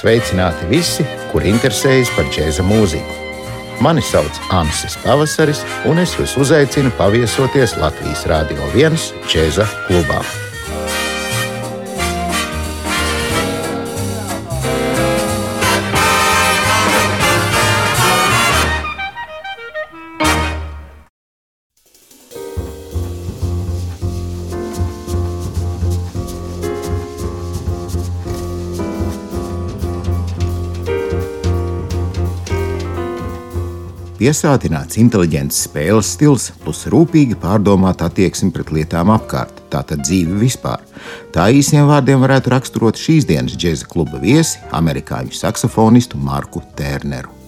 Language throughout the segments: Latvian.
Sveicināti visi, kuri interesējas par džēza mūziku. Mani sauc Ansis Pavasaris, un es jūs uzaicinu paviesoties Latvijas Rādio 1 džēza klubā. Piesātināts inteliģents spēles stils, plus rūpīgi pārdomāta attieksme pret lietām apkārt, tātad dzīve vispār. Tā īsiem vārdiem varētu raksturot šīs dienas džēza kluba viesi, amerikāņu saksofonistu Marku Tērneru.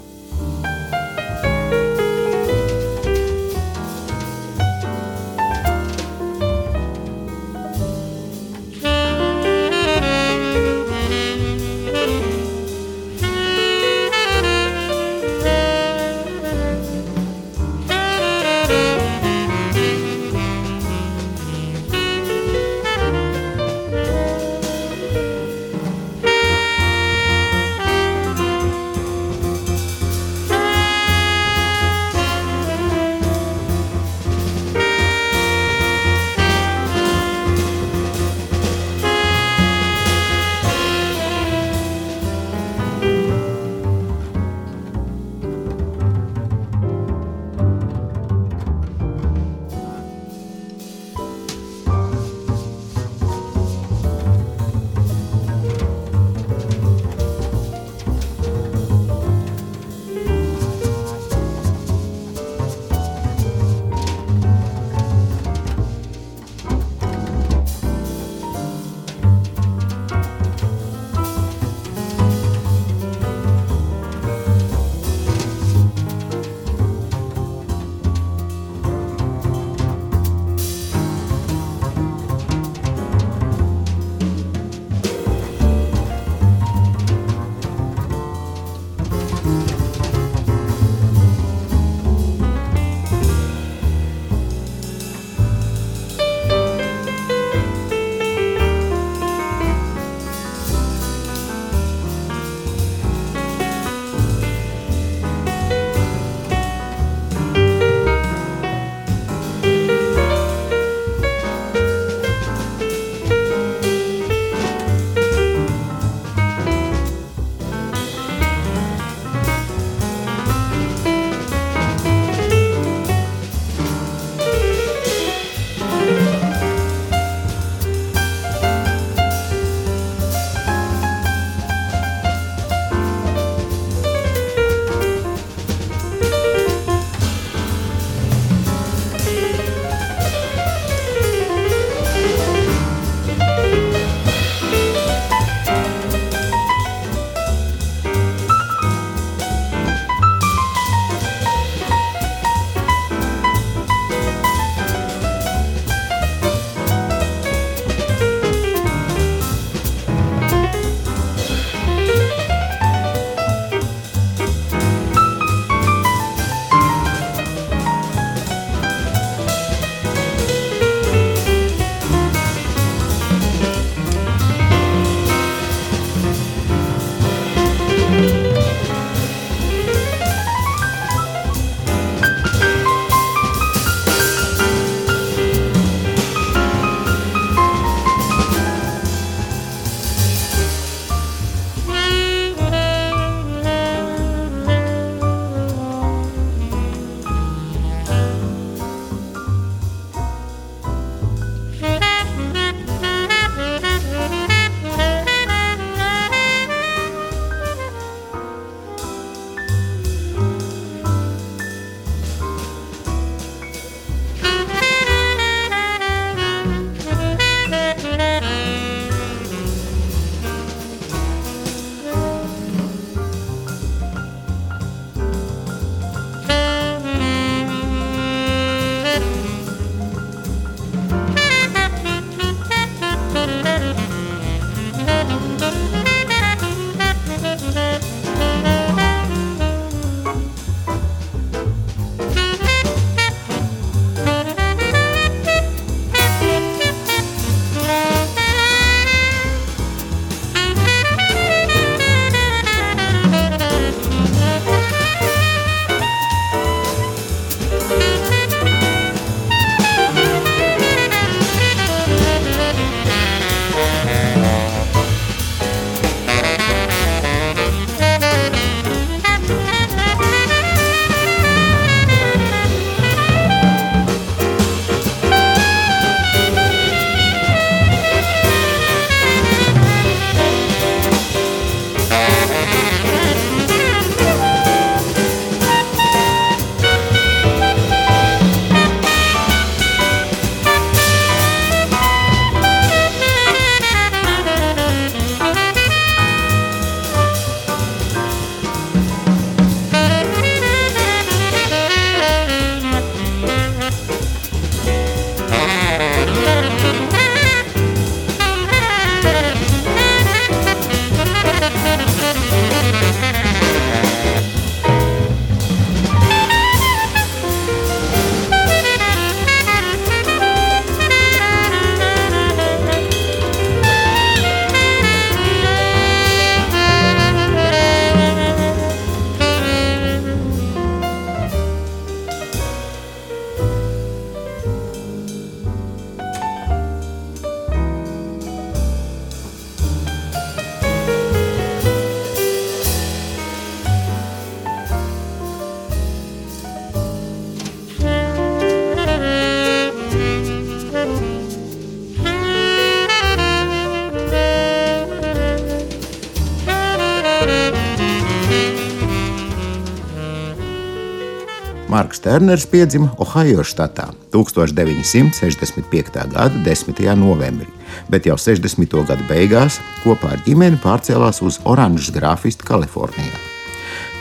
Marks Terners piedzima Ohaio štatā 1965. gada 10. novembrī, bet jau 60. gada beigās kopā ar ģimeni pārcēlās uz Oranžas grafistu Kalifornijā.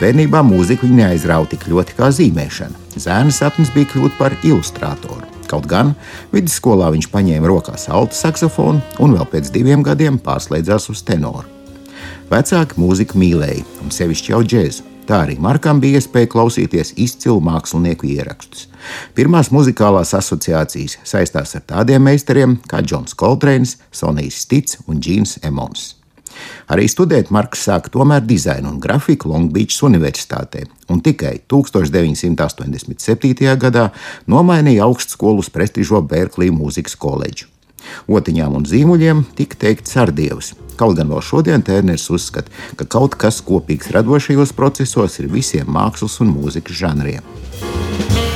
Bērnībā mūziku viņa neaizrauja tik ļoti kā zīmēšana. Zēna sapnis bija kļūt par ilustrātoru. Kaut gan vidusskolā viņš paņēma rokās altu saksofonu un vēl pēc diviem gadiem pārslēdzās uz tenoru. Vecāki mūziku mīlēja, un sevišķi jau džēzu. Tā arī Markam bija iespēja klausīties izcilu mākslinieku ierakstus. Pirmās muzikālās asociācijas saistās ar tādiem meistariem kā Džons Koltrēns, Sonijs Stits un Džīns Emons. Arī studēt Marks sāka tomēr dizainu un grafiku Longbeachas Universitātē, un tikai 1987. gadā nomainīja augstskolu uz prestižo Berklī mūzikas koledžu. Otiņām un zīmuļiem tika teikt sardievas. Kaut gan vēl šodien Tērners uzskata, ka kaut kas kopīgs radošajos procesos ir visiem mākslas un mūzikas žanriem.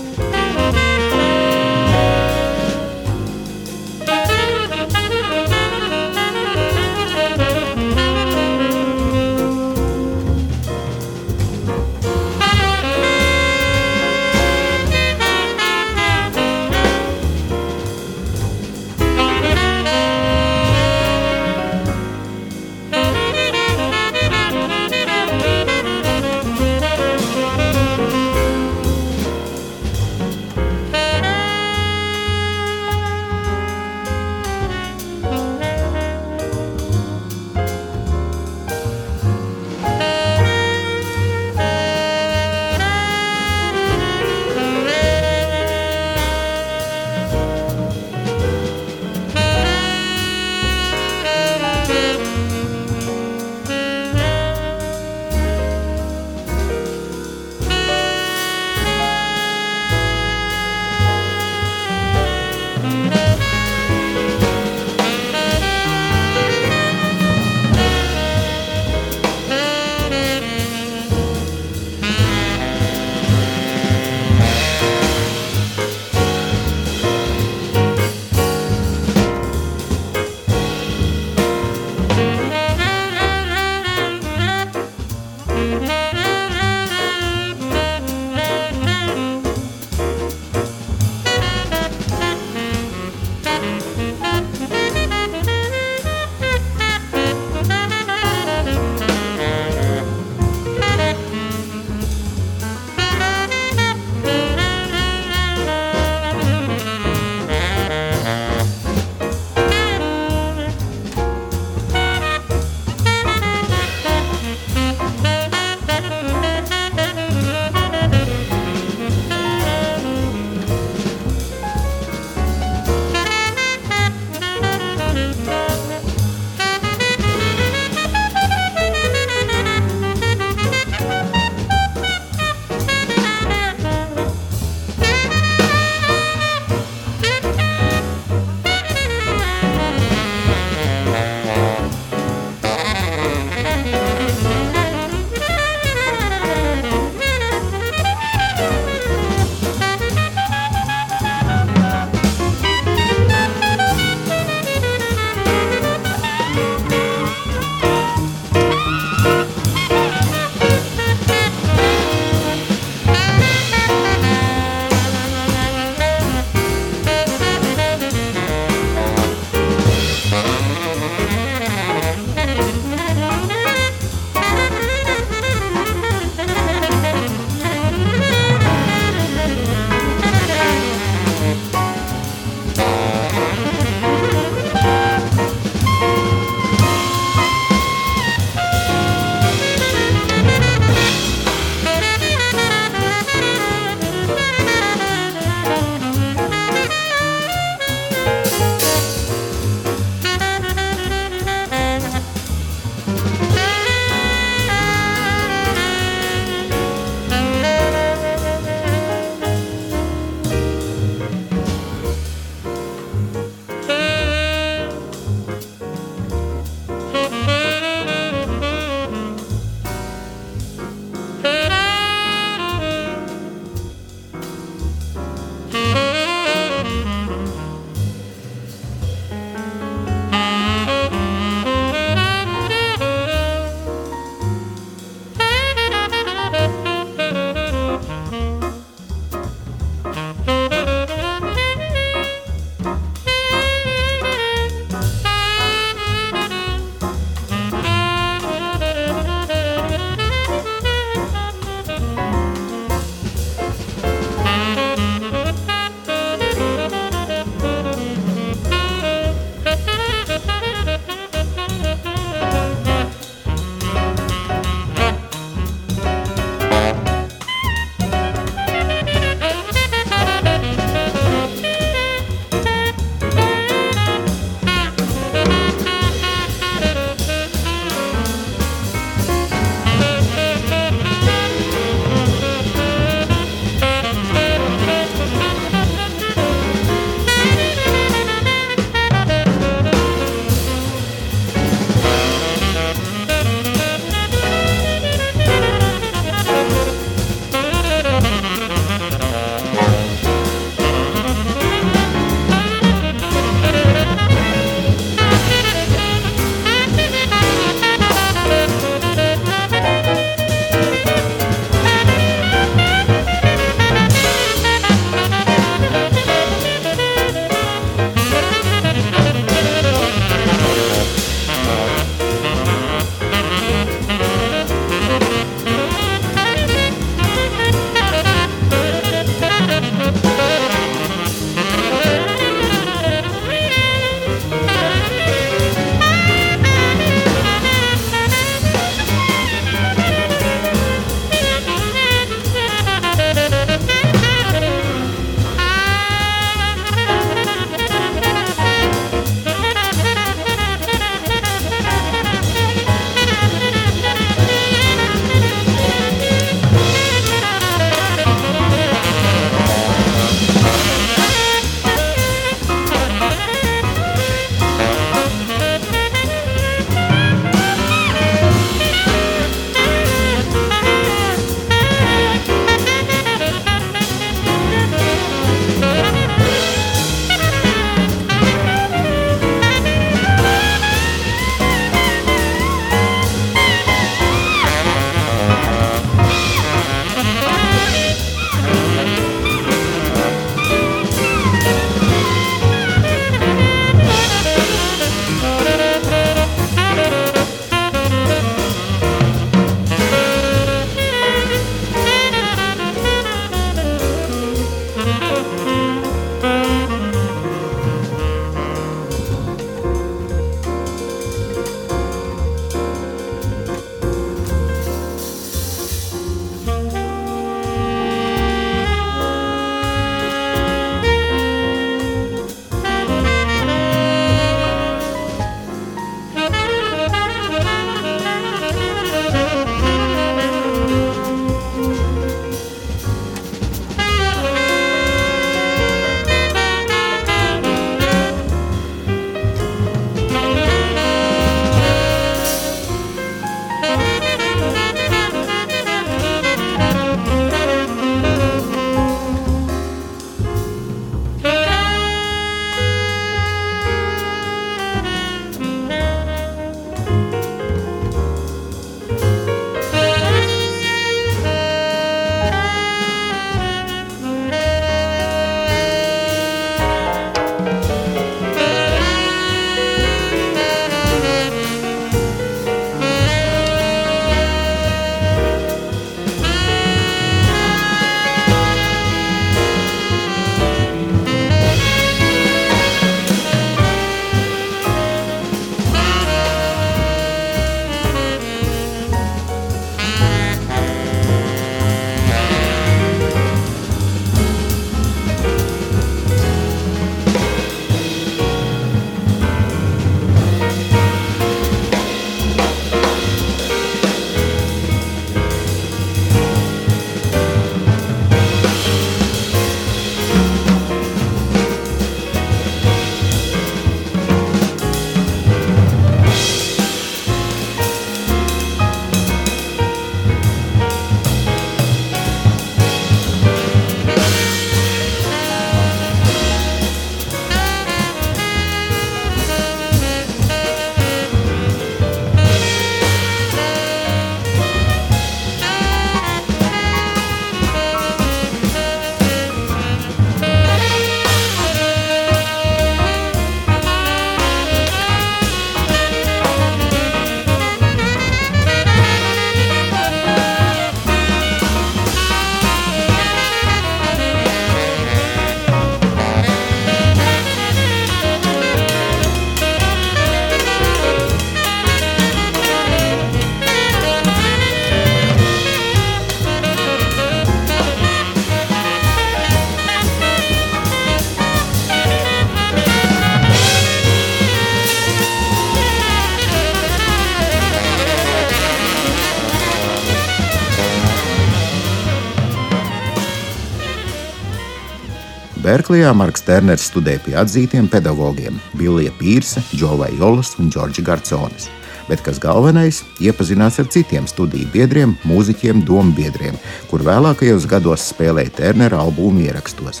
Berklijā Marks Terners studēja pie atzītiem pedagogiem - Billija Pīrsa, Džovai Jolas un Džordža Garconis. Bet kas galvenais, iepazinās ar citiem studiju biedriem, mūziķiem, domu biedriem, kur vēlākajos gados spēlēja Ternera albumu ierakstos.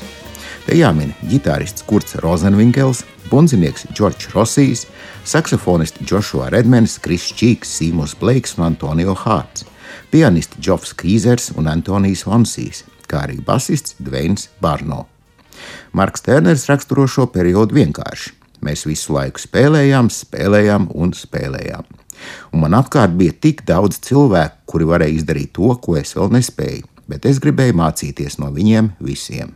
Te jāmin ģitārists Kurts Rozenvinkels, bundzinieks Džordžs Rosijs, saksofonisti Joshua Redmans, Kris Čīks, Sīmons Bleiks un Antonio Hārts, pianisti Džofs Krīzers un Antonijs Vansīs, kā arī basists Dveins Barno. Marks Tērners raksturo šo periodu vienkārši. Mēs visu laiku spēlējām, spēlējām un spēlējām. Un man apkārt bija tik daudz cilvēku, kuri varēja izdarīt to, ko es vēl nespēju, bet es gribēju mācīties no viņiem visiem.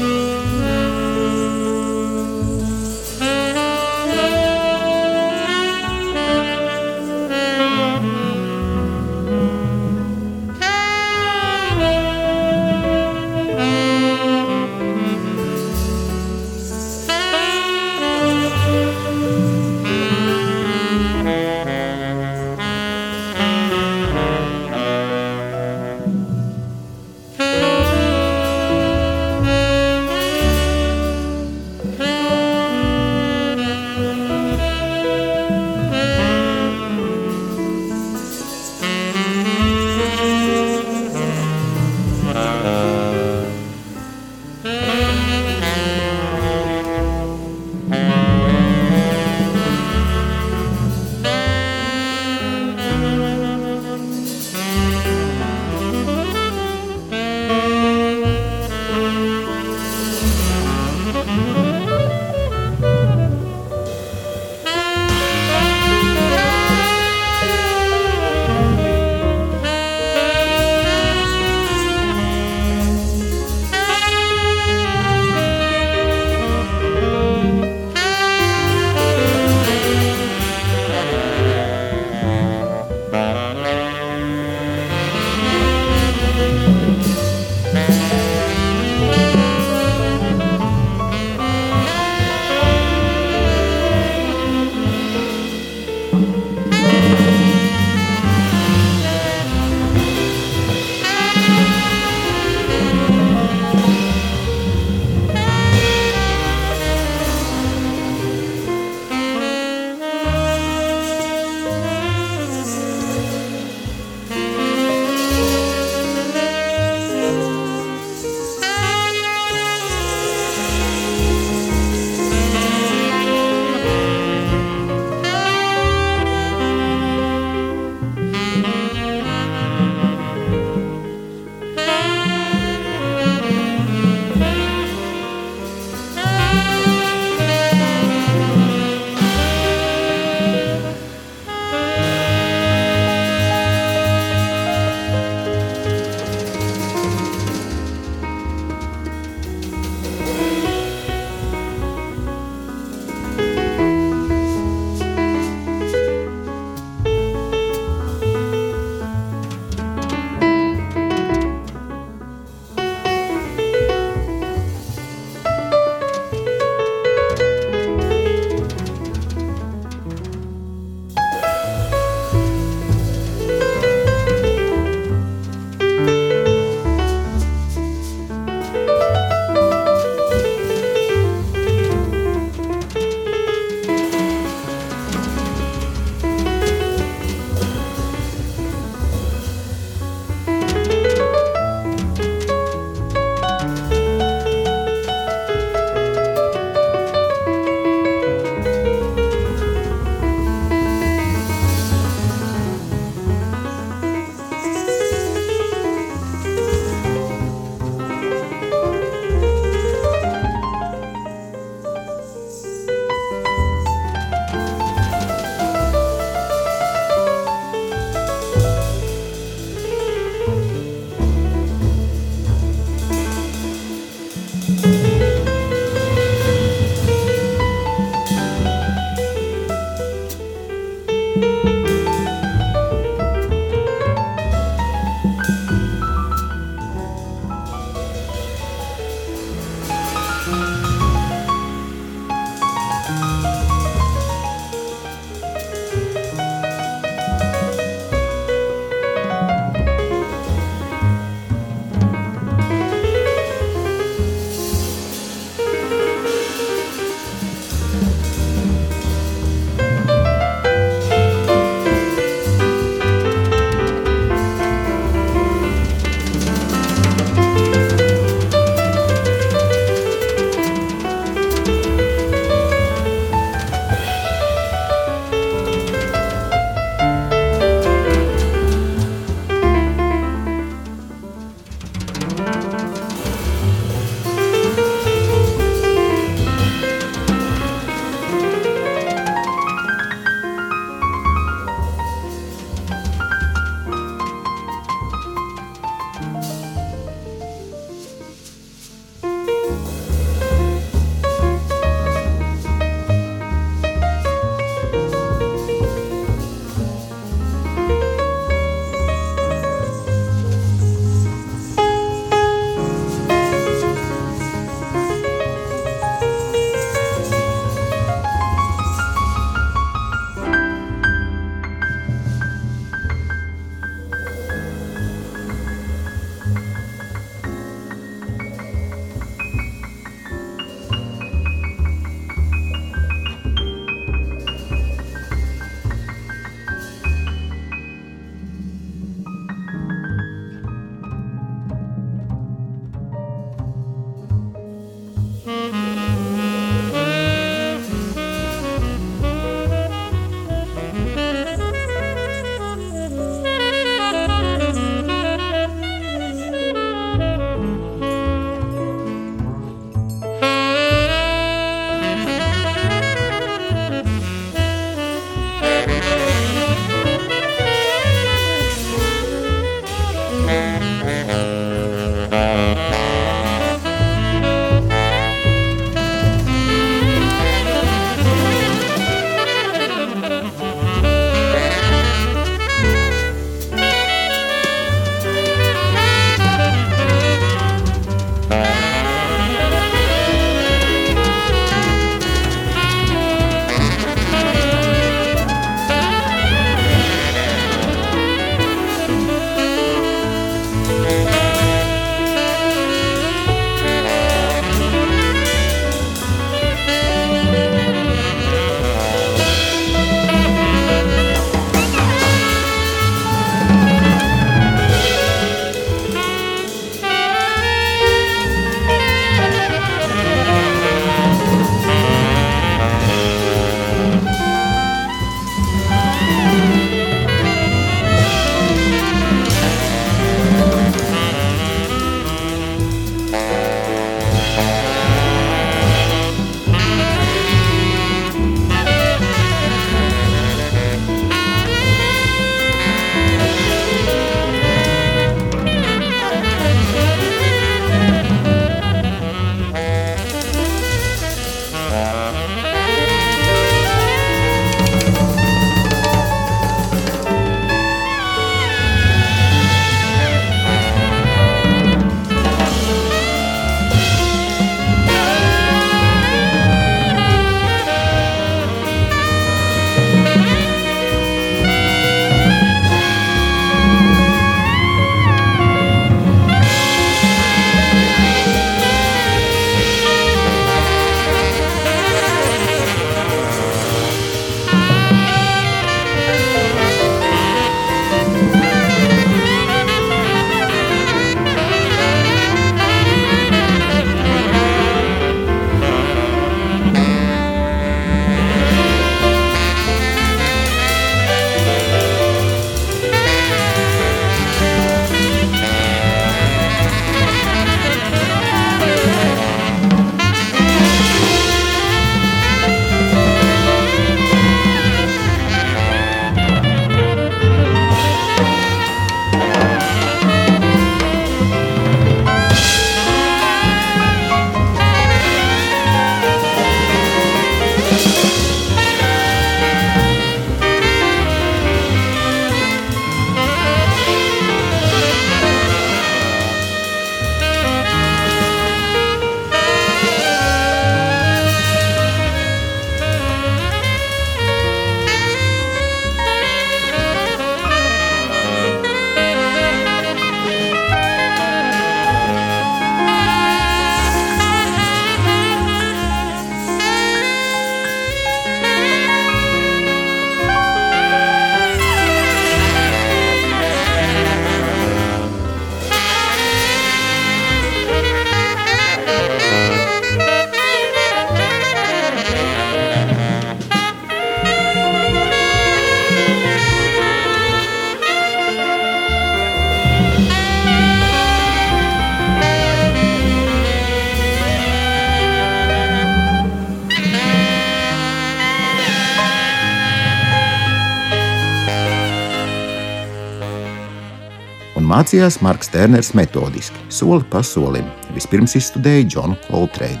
Mācījās Marks Terners metodiski, soli pa solim. Vispirms izstudēja Džonu Koltreinu.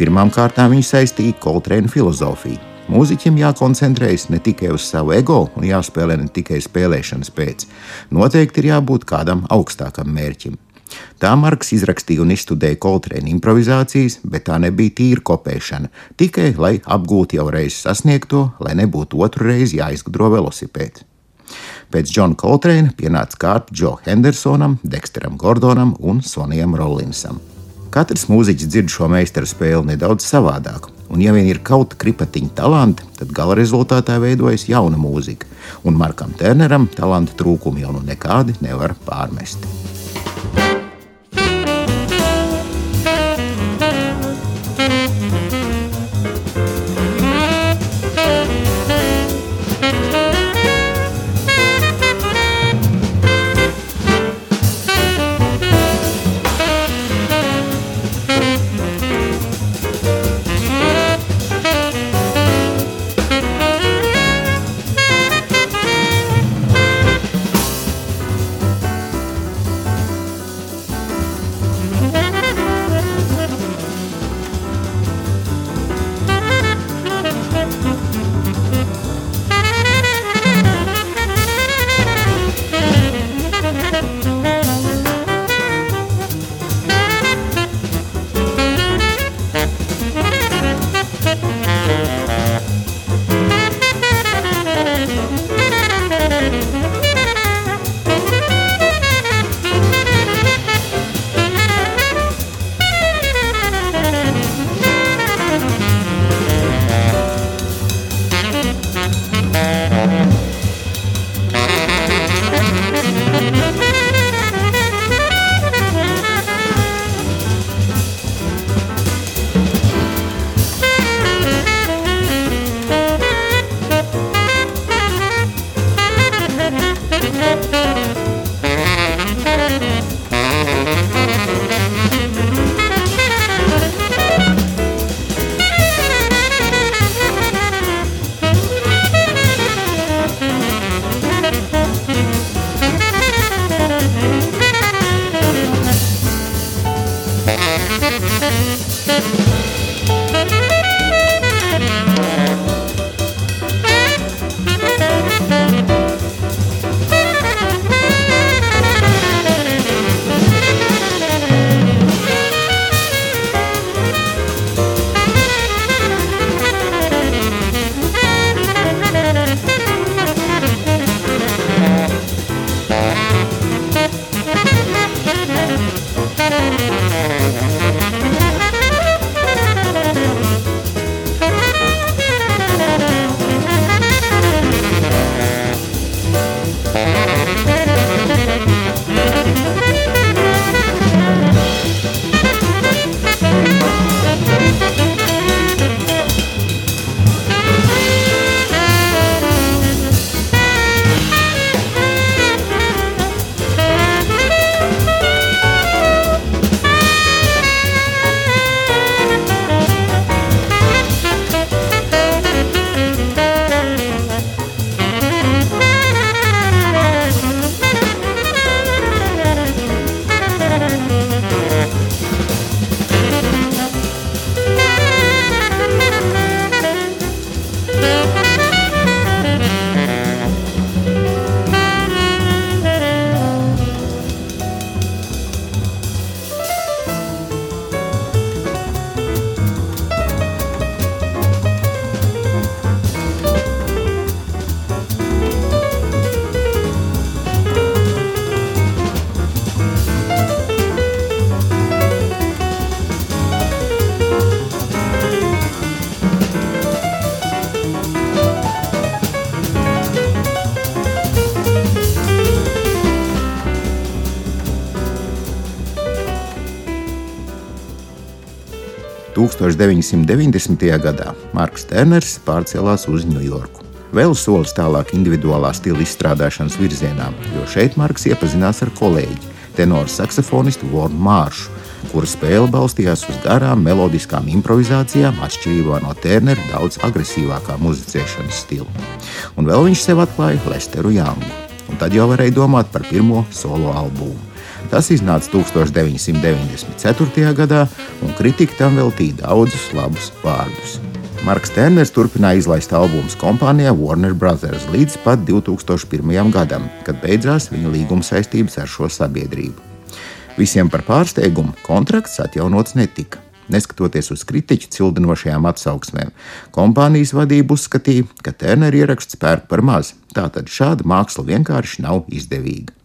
Pirmām kārtām viņu saistīja Koltreina filozofija. Mūziķim jākoncentrējas ne tikai uz savu ego un jāspēlē ne tikai spēlēšanas pēc. Noteikti ir jābūt kādam augstākam mērķim. Tā Marks izrakstīja un izstudēja Koltrēna improvizācijas, bet tā nebija tīra kopēšana, tikai lai apgūtu jau reizi sasniegto, lai nebūtu otru reizi jāizgudro velosipēds. Pēc Džona Koltrēna pienāca kārta Džo Hendersonam, Deksteram Gordonam un Sonijam Rollinsam. Katrs mūziķis dzird šo meistaru spēli nedaudz savādāk, un ja vien ir kaut kripatiņa talanti, tad gala rezultātā veidojas jauna mūzika, un Markam Terneram talanta trūkumi jau nu nekādi nevar pārmest. - 1990. gadā Marks Terners pārcēlās uz Ņujorku. Vēl solis tālāk individuālā stila izstrādāšanas virzienā, jo šeit Marks iepazinās ar kolēģi, tenoru saksofonistu Vornu Māršu, kura spēle balstījās uz garām, melodiskām improvizācijām, atšķirībā no Ternera daudz agresīvākā muzicēšanas stila. Un vēl viņš sev atklāja Lesteru Jangu. un tad jau varēja domāt par pirmo solo albumu. Tas iznāca 1994. gadā, kritika tam veltīja daudzus labus vārdus. Marks Terners turpināja izlaist albumus kompānijā Warner Bros. līdz pat 2001. gadam, kad beidzās viņa līguma saistības ar šo sabiedrību. Visiem par pārsteigumu kontrakts atjaunots netika. Neskatoties uz kritiķu cildinošajām atsauksmēm, kompānijas vadība uzskatīja, ka Ternera ieraksts pērk par maz. Tātad šāda māksla vienkārši nav izdevīga.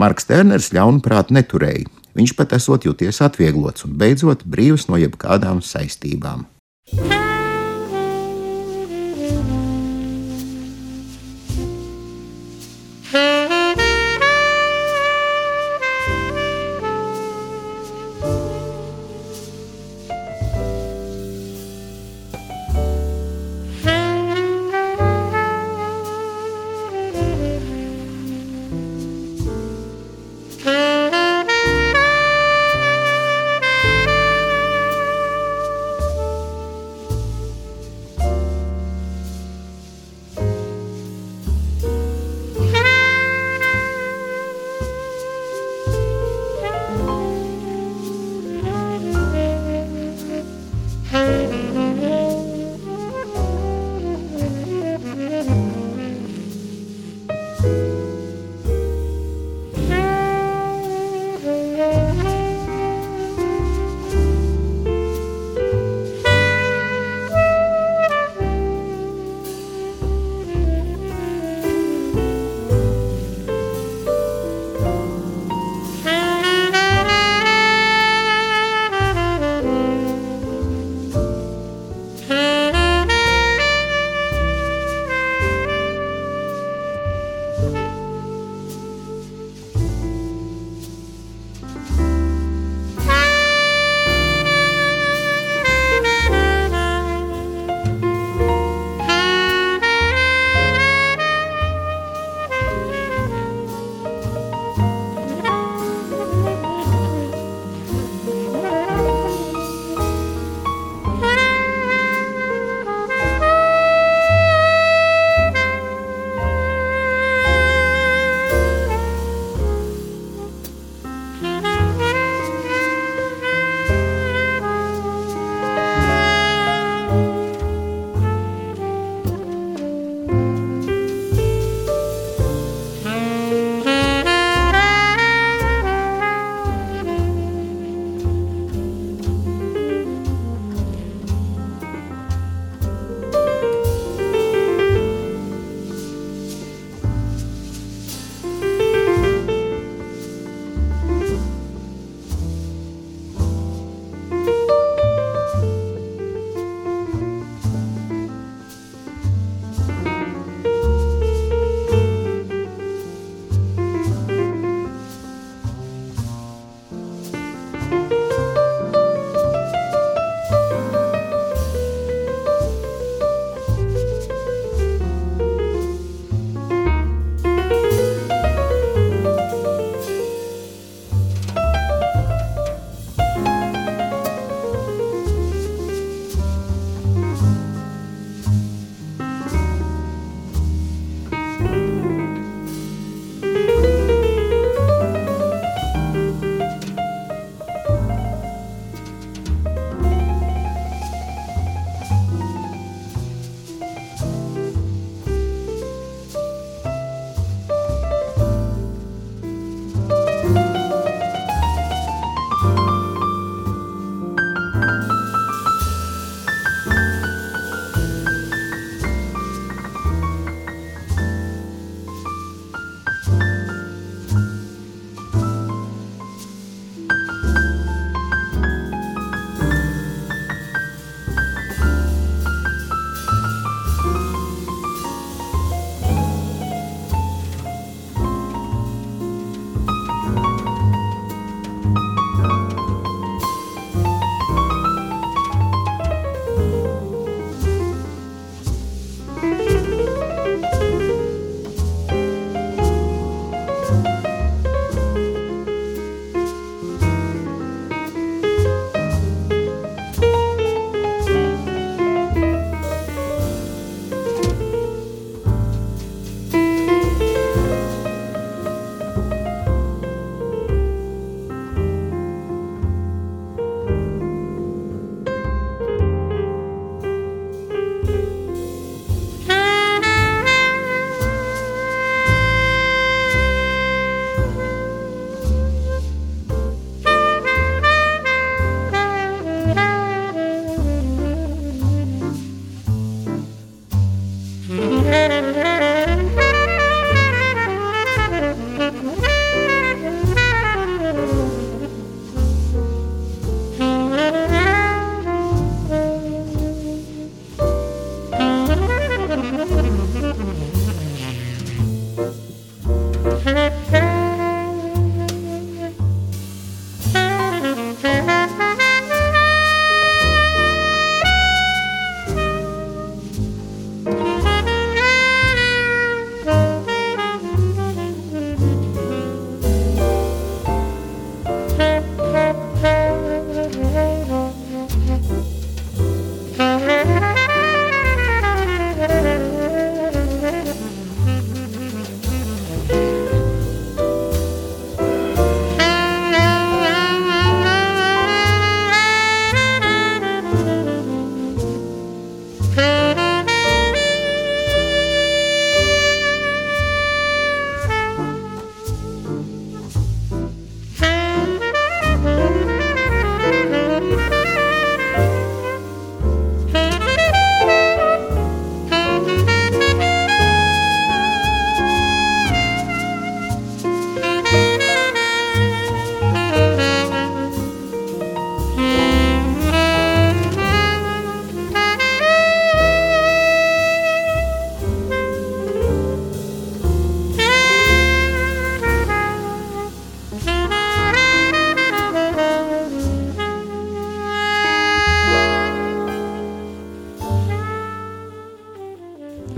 Marks Terners ļaunprāt neturēja. Viņš pat esot jūties atvieglots un beidzot brīvs no jebkādām saistībām.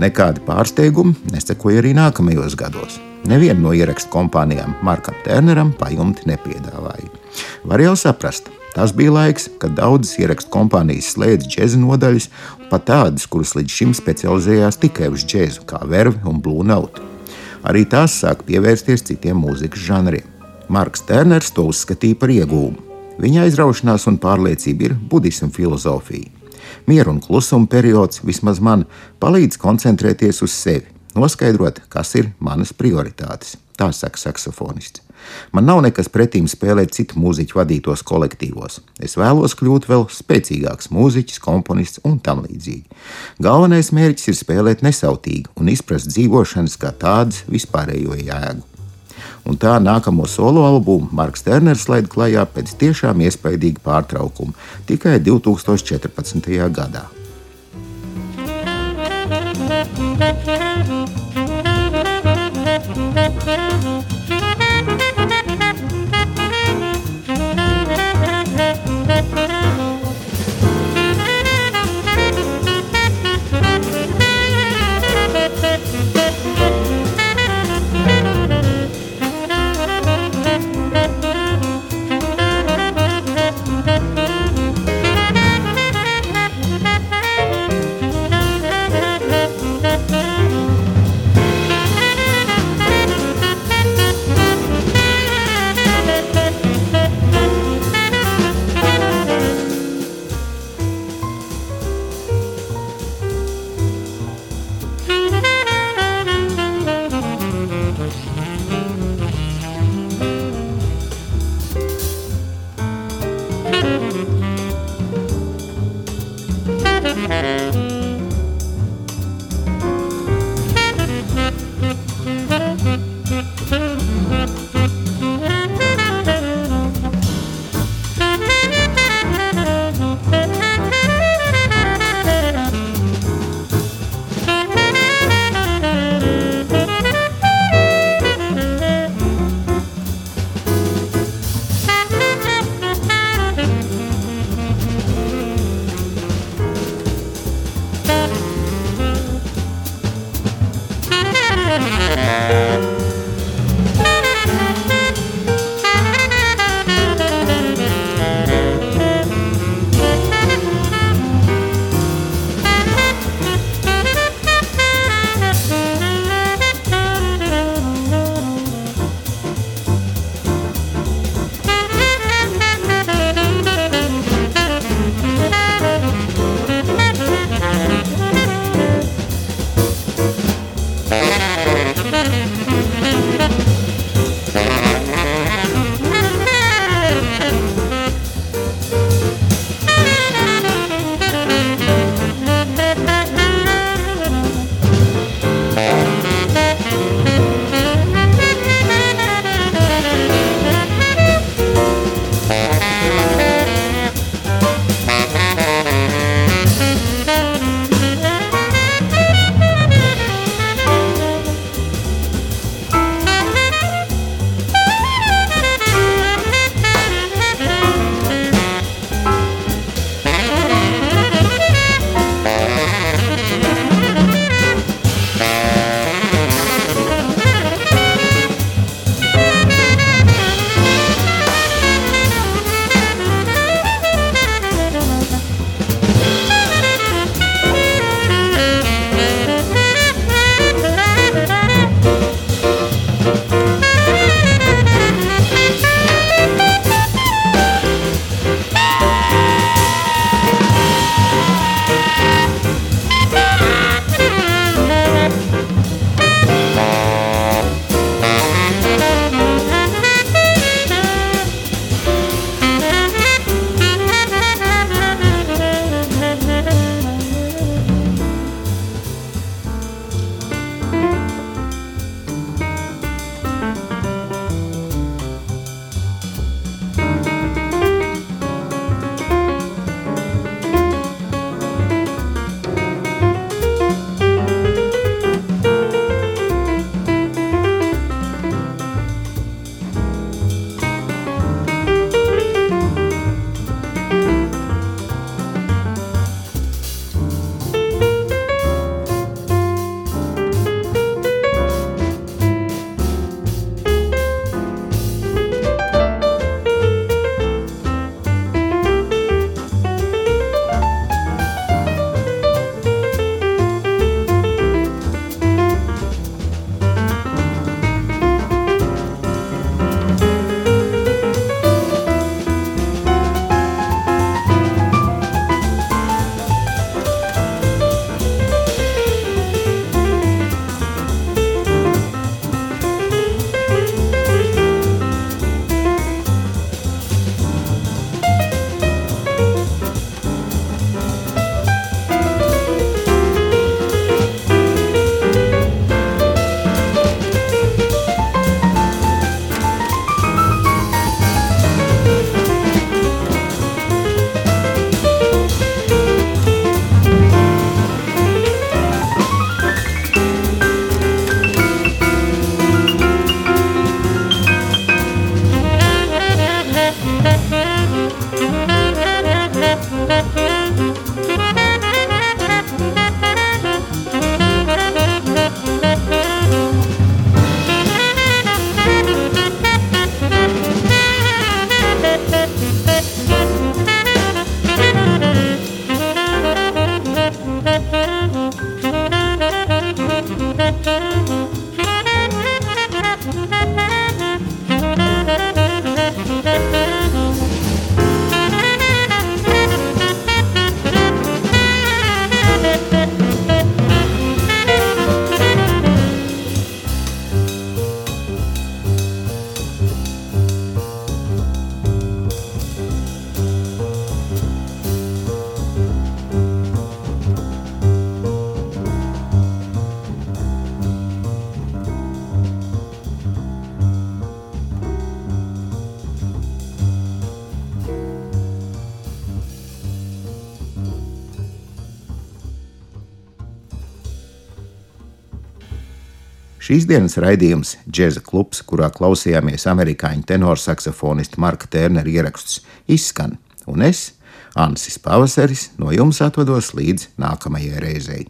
Nekādi pārsteigumi nesekoja arī nākamajos gados. Neviena no ierakstu kompānijām Markam Turneram pajumti nepiedāvāja. Var jau saprast, tas bija laiks, kad daudzas ierakstu kompānijas slēdza džēza nodaļas, pat tādas, kuras līdz šim specializējās tikai uz džēzu, kā vervi un blue note. Arī tās sāk pievērsties citiem mūzikas žanriem. Marks Turners to uzskatīja par iegūmu. Viņa aizraušanās un pārliecība ir budisma filozofija. Miera un klusuma periods, vismaz man, palīdz koncentrēties uz sevi, noskaidrot, kas ir manas prioritātes. Tā saka saksofonists. Man nav nekas pretīm spēlēt citu mūziķu vadītos kolektīvos. Es vēlos kļūt vēl spēcīgāks mūziķis, komponists un tam līdzīgi. Galvenais mērķis ir spēlēt nesautīgi un izprast dzīvošanas kā tādas vispārējo jēgu. Un tā nākamo solo albumu Marks Terners laid klajā pēc tiešām iespaidīga pārtraukuma tikai 2014. gadā. Šīs dienas raidījums Džeza klubs, kurā klausījāmies amerikāņu tenorsaksofonista Marka Tērnera ierakstus, izskan, un es, Ansis Pavasaris, no jums atvados līdz nākamajai reizei.